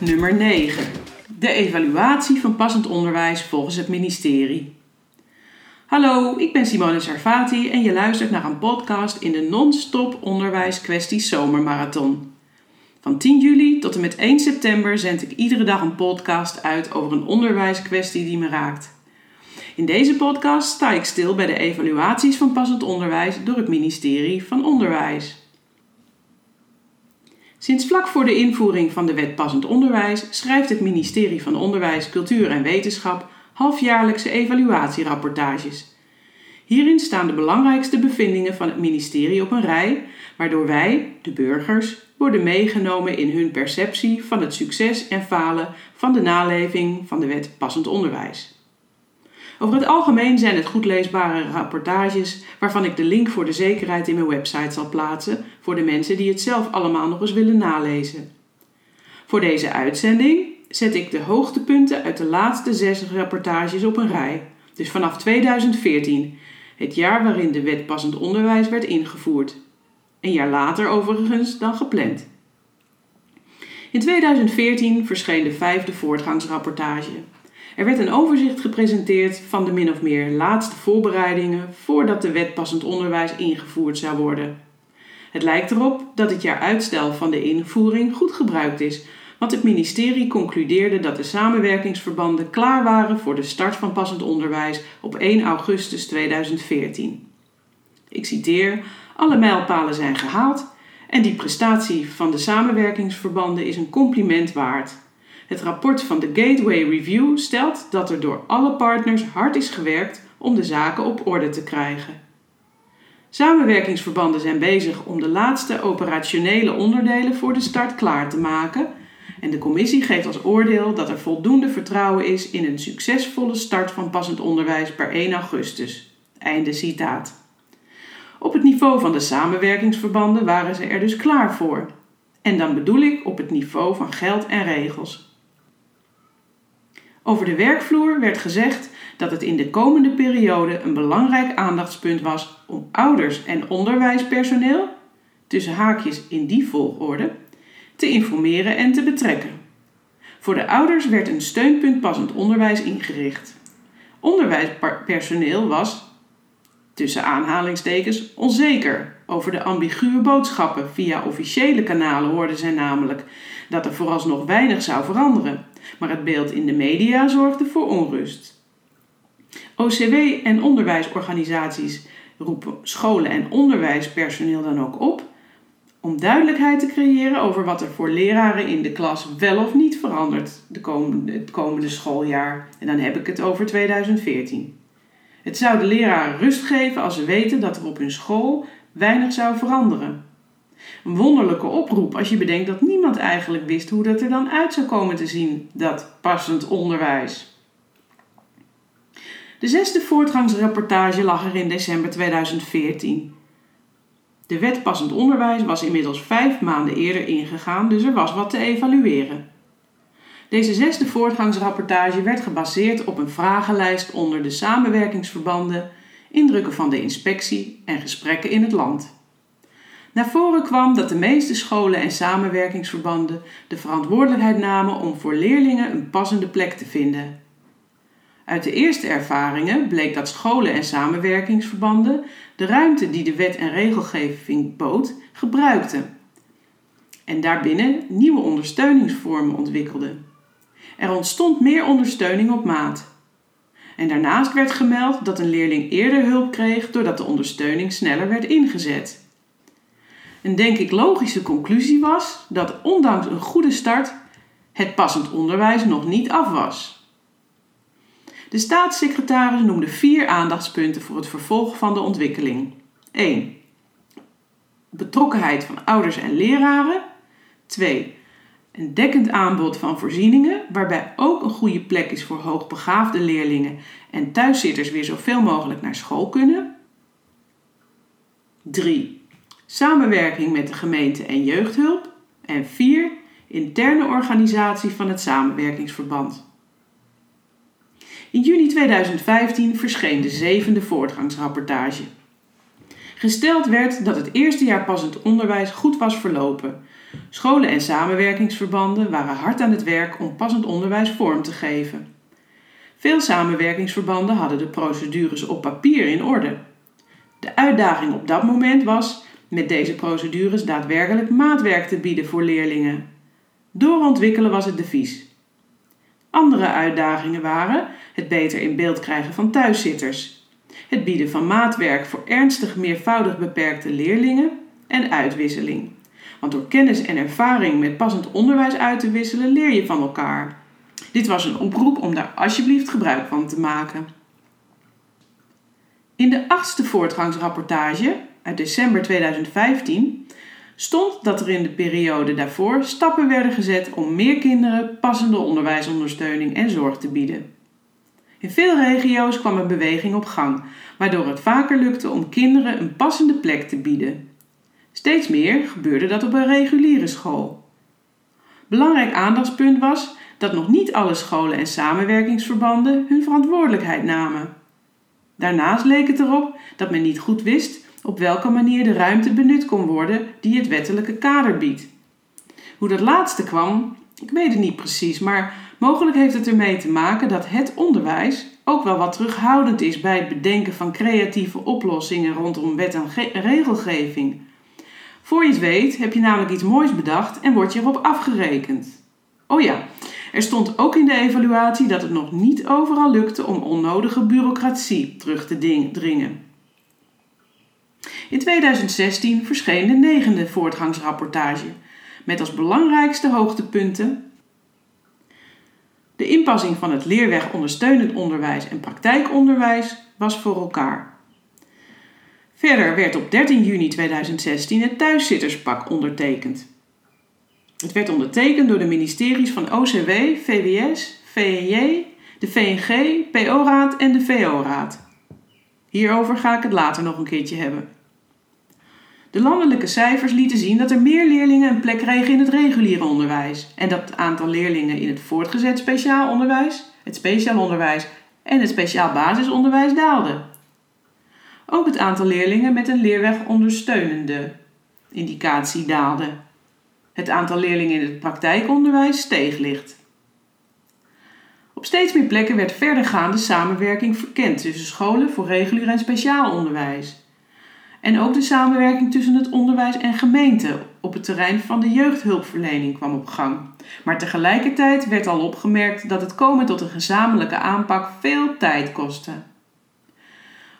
Nummer 9. De evaluatie van passend onderwijs volgens het ministerie. Hallo, ik ben Simone Sarfati en je luistert naar een podcast in de non-stop onderwijs kwesties zomermarathon. Van 10 juli tot en met 1 september zend ik iedere dag een podcast uit over een onderwijskwestie die me raakt. In deze podcast sta ik stil bij de evaluaties van passend onderwijs door het ministerie van Onderwijs. Sinds vlak voor de invoering van de wet passend onderwijs schrijft het ministerie van Onderwijs, Cultuur en Wetenschap halfjaarlijkse evaluatierapportages. Hierin staan de belangrijkste bevindingen van het ministerie op een rij, waardoor wij, de burgers, worden meegenomen in hun perceptie van het succes en falen van de naleving van de wet passend onderwijs. Over het algemeen zijn het goed leesbare rapportages waarvan ik de link voor de zekerheid in mijn website zal plaatsen voor de mensen die het zelf allemaal nog eens willen nalezen. Voor deze uitzending zet ik de hoogtepunten uit de laatste zes rapportages op een rij, dus vanaf 2014, het jaar waarin de wet passend onderwijs werd ingevoerd. Een jaar later overigens dan gepland. In 2014 verscheen de vijfde voortgangsrapportage. Er werd een overzicht gepresenteerd van de min of meer laatste voorbereidingen voordat de wet passend onderwijs ingevoerd zou worden. Het lijkt erop dat het jaar uitstel van de invoering goed gebruikt is, want het ministerie concludeerde dat de samenwerkingsverbanden klaar waren voor de start van passend onderwijs op 1 augustus 2014. Ik citeer: Alle mijlpalen zijn gehaald en die prestatie van de samenwerkingsverbanden is een compliment waard. Het rapport van de Gateway Review stelt dat er door alle partners hard is gewerkt om de zaken op orde te krijgen. Samenwerkingsverbanden zijn bezig om de laatste operationele onderdelen voor de start klaar te maken en de commissie geeft als oordeel dat er voldoende vertrouwen is in een succesvolle start van passend onderwijs per 1 augustus. Einde citaat. Op het niveau van de samenwerkingsverbanden waren ze er dus klaar voor. En dan bedoel ik op het niveau van geld en regels. Over de werkvloer werd gezegd dat het in de komende periode een belangrijk aandachtspunt was om ouders en onderwijspersoneel, tussen haakjes in die volgorde, te informeren en te betrekken. Voor de ouders werd een steunpunt passend onderwijs ingericht. Onderwijspersoneel was, tussen aanhalingstekens, onzeker over de ambiguë boodschappen. Via officiële kanalen hoorden zij namelijk dat er vooralsnog weinig zou veranderen, maar het beeld in de media zorgde voor onrust. OCW en onderwijsorganisaties roepen scholen en onderwijspersoneel dan ook op om duidelijkheid te creëren over wat er voor leraren in de klas wel of niet verandert de komende, het komende schooljaar. En dan heb ik het over 2014. Het zou de leraren rust geven als ze weten dat er op hun school weinig zou veranderen. Een wonderlijke oproep als je bedenkt dat niemand eigenlijk wist hoe dat er dan uit zou komen te zien, dat passend onderwijs. De zesde voortgangsrapportage lag er in december 2014. De wet passend onderwijs was inmiddels vijf maanden eerder ingegaan, dus er was wat te evalueren. Deze zesde voortgangsrapportage werd gebaseerd op een vragenlijst onder de samenwerkingsverbanden, indrukken van de inspectie en gesprekken in het land. Naar voren kwam dat de meeste scholen en samenwerkingsverbanden de verantwoordelijkheid namen om voor leerlingen een passende plek te vinden. Uit de eerste ervaringen bleek dat scholen en samenwerkingsverbanden de ruimte die de wet en regelgeving bood gebruikten en daarbinnen nieuwe ondersteuningsvormen ontwikkelden. Er ontstond meer ondersteuning op maat. En daarnaast werd gemeld dat een leerling eerder hulp kreeg doordat de ondersteuning sneller werd ingezet. Een denk ik logische conclusie was dat ondanks een goede start het passend onderwijs nog niet af was. De staatssecretaris noemde vier aandachtspunten voor het vervolg van de ontwikkeling. 1. Betrokkenheid van ouders en leraren. 2. Een dekkend aanbod van voorzieningen, waarbij ook een goede plek is voor hoogbegaafde leerlingen en thuiszitters weer zoveel mogelijk naar school kunnen. 3. Samenwerking met de gemeente en jeugdhulp. En 4. Interne organisatie van het samenwerkingsverband. In juni 2015 verscheen de zevende voortgangsrapportage. Gesteld werd dat het eerste jaar passend onderwijs goed was verlopen. Scholen en samenwerkingsverbanden waren hard aan het werk om passend onderwijs vorm te geven. Veel samenwerkingsverbanden hadden de procedures op papier in orde. De uitdaging op dat moment was met deze procedures daadwerkelijk maatwerk te bieden voor leerlingen. Doorontwikkelen was het devies. Andere uitdagingen waren het beter in beeld krijgen van thuiszitters, het bieden van maatwerk voor ernstig meervoudig beperkte leerlingen en uitwisseling. Want door kennis en ervaring met passend onderwijs uit te wisselen leer je van elkaar. Dit was een oproep om daar alsjeblieft gebruik van te maken. In de achtste voortgangsrapportage uit december 2015 stond dat er in de periode daarvoor stappen werden gezet om meer kinderen passende onderwijsondersteuning en zorg te bieden. In veel regio's kwam een beweging op gang, waardoor het vaker lukte om kinderen een passende plek te bieden. Steeds meer gebeurde dat op een reguliere school. Belangrijk aandachtspunt was dat nog niet alle scholen en samenwerkingsverbanden hun verantwoordelijkheid namen. Daarnaast leek het erop dat men niet goed wist op welke manier de ruimte benut kon worden die het wettelijke kader biedt. Hoe dat laatste kwam, ik weet het niet precies, maar mogelijk heeft het ermee te maken dat het onderwijs ook wel wat terughoudend is bij het bedenken van creatieve oplossingen rondom wet en regelgeving. Voor je het weet heb je namelijk iets moois bedacht en word je erop afgerekend. Oh ja, er stond ook in de evaluatie dat het nog niet overal lukte om onnodige bureaucratie terug te dringen. In 2016 verscheen de negende voortgangsrapportage met als belangrijkste hoogtepunten de inpassing van het leerweg ondersteunend onderwijs en praktijkonderwijs was voor elkaar. Verder werd op 13 juni 2016 het thuiszitterspak ondertekend. Het werd ondertekend door de ministeries van OCW, VWS, VNJ, de VNG, PO-raad en de VO-raad. Hierover ga ik het later nog een keertje hebben. De landelijke cijfers lieten zien dat er meer leerlingen een plek kregen in het reguliere onderwijs en dat het aantal leerlingen in het voortgezet speciaal onderwijs, het speciaal onderwijs en het speciaal basisonderwijs daalde. Ook het aantal leerlingen met een leerweg ondersteunende indicatie daalde. Het aantal leerlingen in het praktijkonderwijs steeg licht. Op steeds meer plekken werd verdergaande samenwerking verkend tussen scholen voor regulier en speciaal onderwijs. En ook de samenwerking tussen het onderwijs en gemeente op het terrein van de jeugdhulpverlening kwam op gang. Maar tegelijkertijd werd al opgemerkt dat het komen tot een gezamenlijke aanpak veel tijd kostte.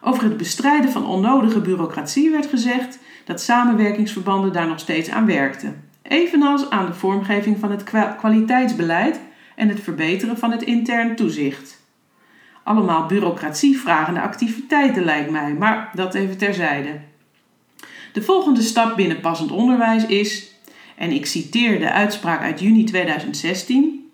Over het bestrijden van onnodige bureaucratie werd gezegd dat samenwerkingsverbanden daar nog steeds aan werkten, evenals aan de vormgeving van het kwaliteitsbeleid en het verbeteren van het intern toezicht. Allemaal bureaucratievragende activiteiten lijkt mij, maar dat even terzijde. De volgende stap binnen passend onderwijs is, en ik citeer de uitspraak uit juni 2016,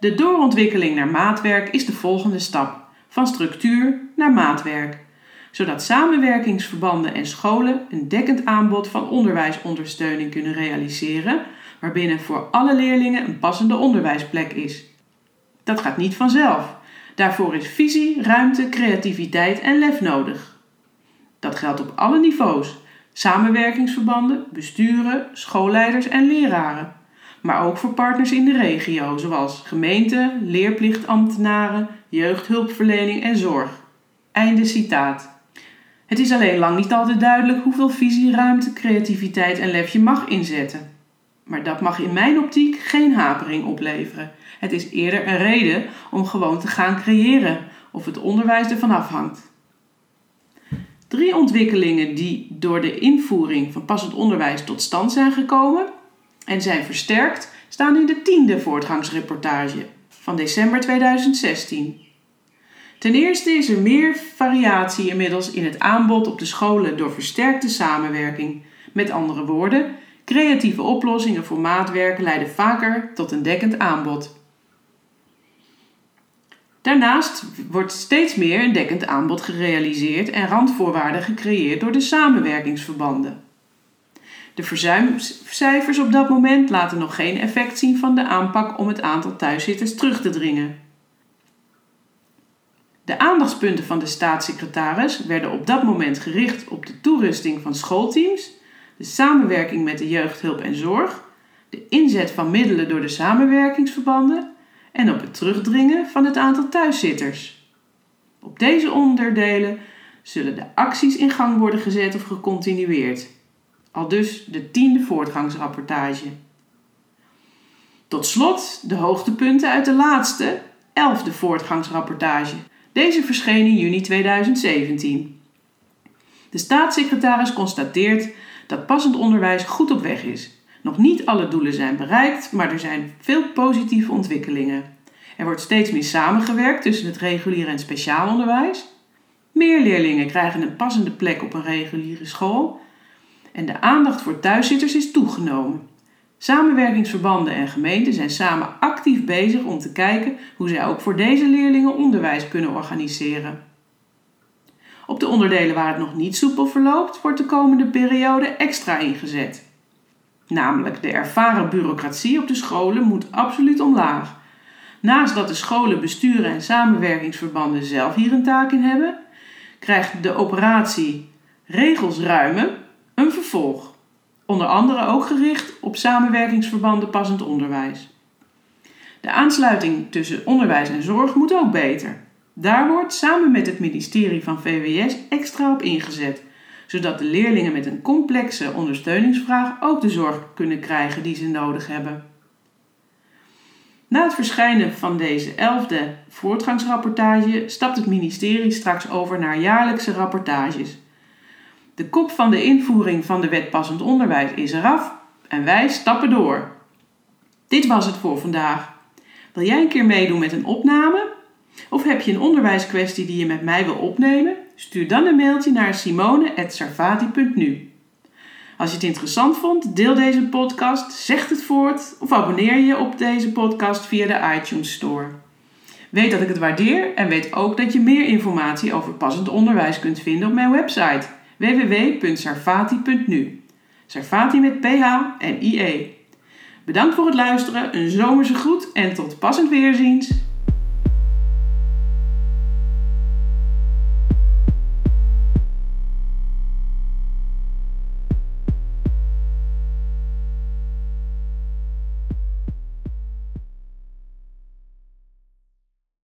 de doorontwikkeling naar maatwerk is de volgende stap, van structuur naar maatwerk, zodat samenwerkingsverbanden en scholen een dekkend aanbod van onderwijsondersteuning kunnen realiseren, waarbinnen voor alle leerlingen een passende onderwijsplek is. Dat gaat niet vanzelf. Daarvoor is visie, ruimte, creativiteit en lef nodig. Dat geldt op alle niveaus: samenwerkingsverbanden, besturen, schoolleiders en leraren. Maar ook voor partners in de regio, zoals gemeenten, leerplichtambtenaren, jeugdhulpverlening en zorg. Einde citaat. Het is alleen lang niet altijd duidelijk hoeveel visie, ruimte, creativiteit en lef je mag inzetten. Maar dat mag in mijn optiek geen hapering opleveren. Het is eerder een reden om gewoon te gaan creëren of het onderwijs ervan afhangt. Drie ontwikkelingen die door de invoering van passend onderwijs tot stand zijn gekomen en zijn versterkt, staan in de tiende voortgangsreportage van december 2016. Ten eerste is er meer variatie inmiddels in het aanbod op de scholen door versterkte samenwerking. Met andere woorden, creatieve oplossingen voor maatwerk leiden vaker tot een dekkend aanbod. Daarnaast wordt steeds meer een dekkend aanbod gerealiseerd en randvoorwaarden gecreëerd door de samenwerkingsverbanden. De verzuimcijfers op dat moment laten nog geen effect zien van de aanpak om het aantal thuiszitters terug te dringen. De aandachtspunten van de staatssecretaris werden op dat moment gericht op de toerusting van schoolteams, de samenwerking met de jeugdhulp en zorg, de inzet van middelen door de samenwerkingsverbanden en op het terugdringen van het aantal thuiszitters. Op deze onderdelen zullen de acties in gang worden gezet of gecontinueerd. Al dus de tiende voortgangsrapportage. Tot slot de hoogtepunten uit de laatste, elfde voortgangsrapportage. Deze verscheen in juni 2017. De staatssecretaris constateert dat passend onderwijs goed op weg is. Nog niet alle doelen zijn bereikt, maar er zijn veel positieve ontwikkelingen. Er wordt steeds meer samengewerkt tussen het reguliere en speciaal onderwijs. Meer leerlingen krijgen een passende plek op een reguliere school. En de aandacht voor thuiszitters is toegenomen. Samenwerkingsverbanden en gemeenten zijn samen actief bezig om te kijken hoe zij ook voor deze leerlingen onderwijs kunnen organiseren. Op de onderdelen waar het nog niet soepel verloopt, wordt de komende periode extra ingezet. Namelijk de ervaren bureaucratie op de scholen moet absoluut omlaag. Naast dat de scholen besturen en samenwerkingsverbanden zelf hier een taak in hebben, krijgt de operatie Regels ruimen een vervolg. Onder andere ook gericht op samenwerkingsverbanden passend onderwijs. De aansluiting tussen onderwijs en zorg moet ook beter. Daar wordt samen met het ministerie van VWS extra op ingezet, zodat de leerlingen met een complexe ondersteuningsvraag ook de zorg kunnen krijgen die ze nodig hebben. Na het verschijnen van deze elfde voortgangsrapportage stapt het ministerie straks over naar jaarlijkse rapportages. De kop van de invoering van de wet passend onderwijs is eraf en wij stappen door. Dit was het voor vandaag. Wil jij een keer meedoen met een opname? Of heb je een onderwijskwestie die je met mij wil opnemen? Stuur dan een mailtje naar simone.sarfati.nu. Als je het interessant vond, deel deze podcast, zeg het voort of abonneer je op deze podcast via de iTunes Store. Weet dat ik het waardeer en weet ook dat je meer informatie over passend onderwijs kunt vinden op mijn website www.sarfati.nu. Sarfati met PH en IE. Bedankt voor het luisteren, een zomerse groet en tot passend weerziens.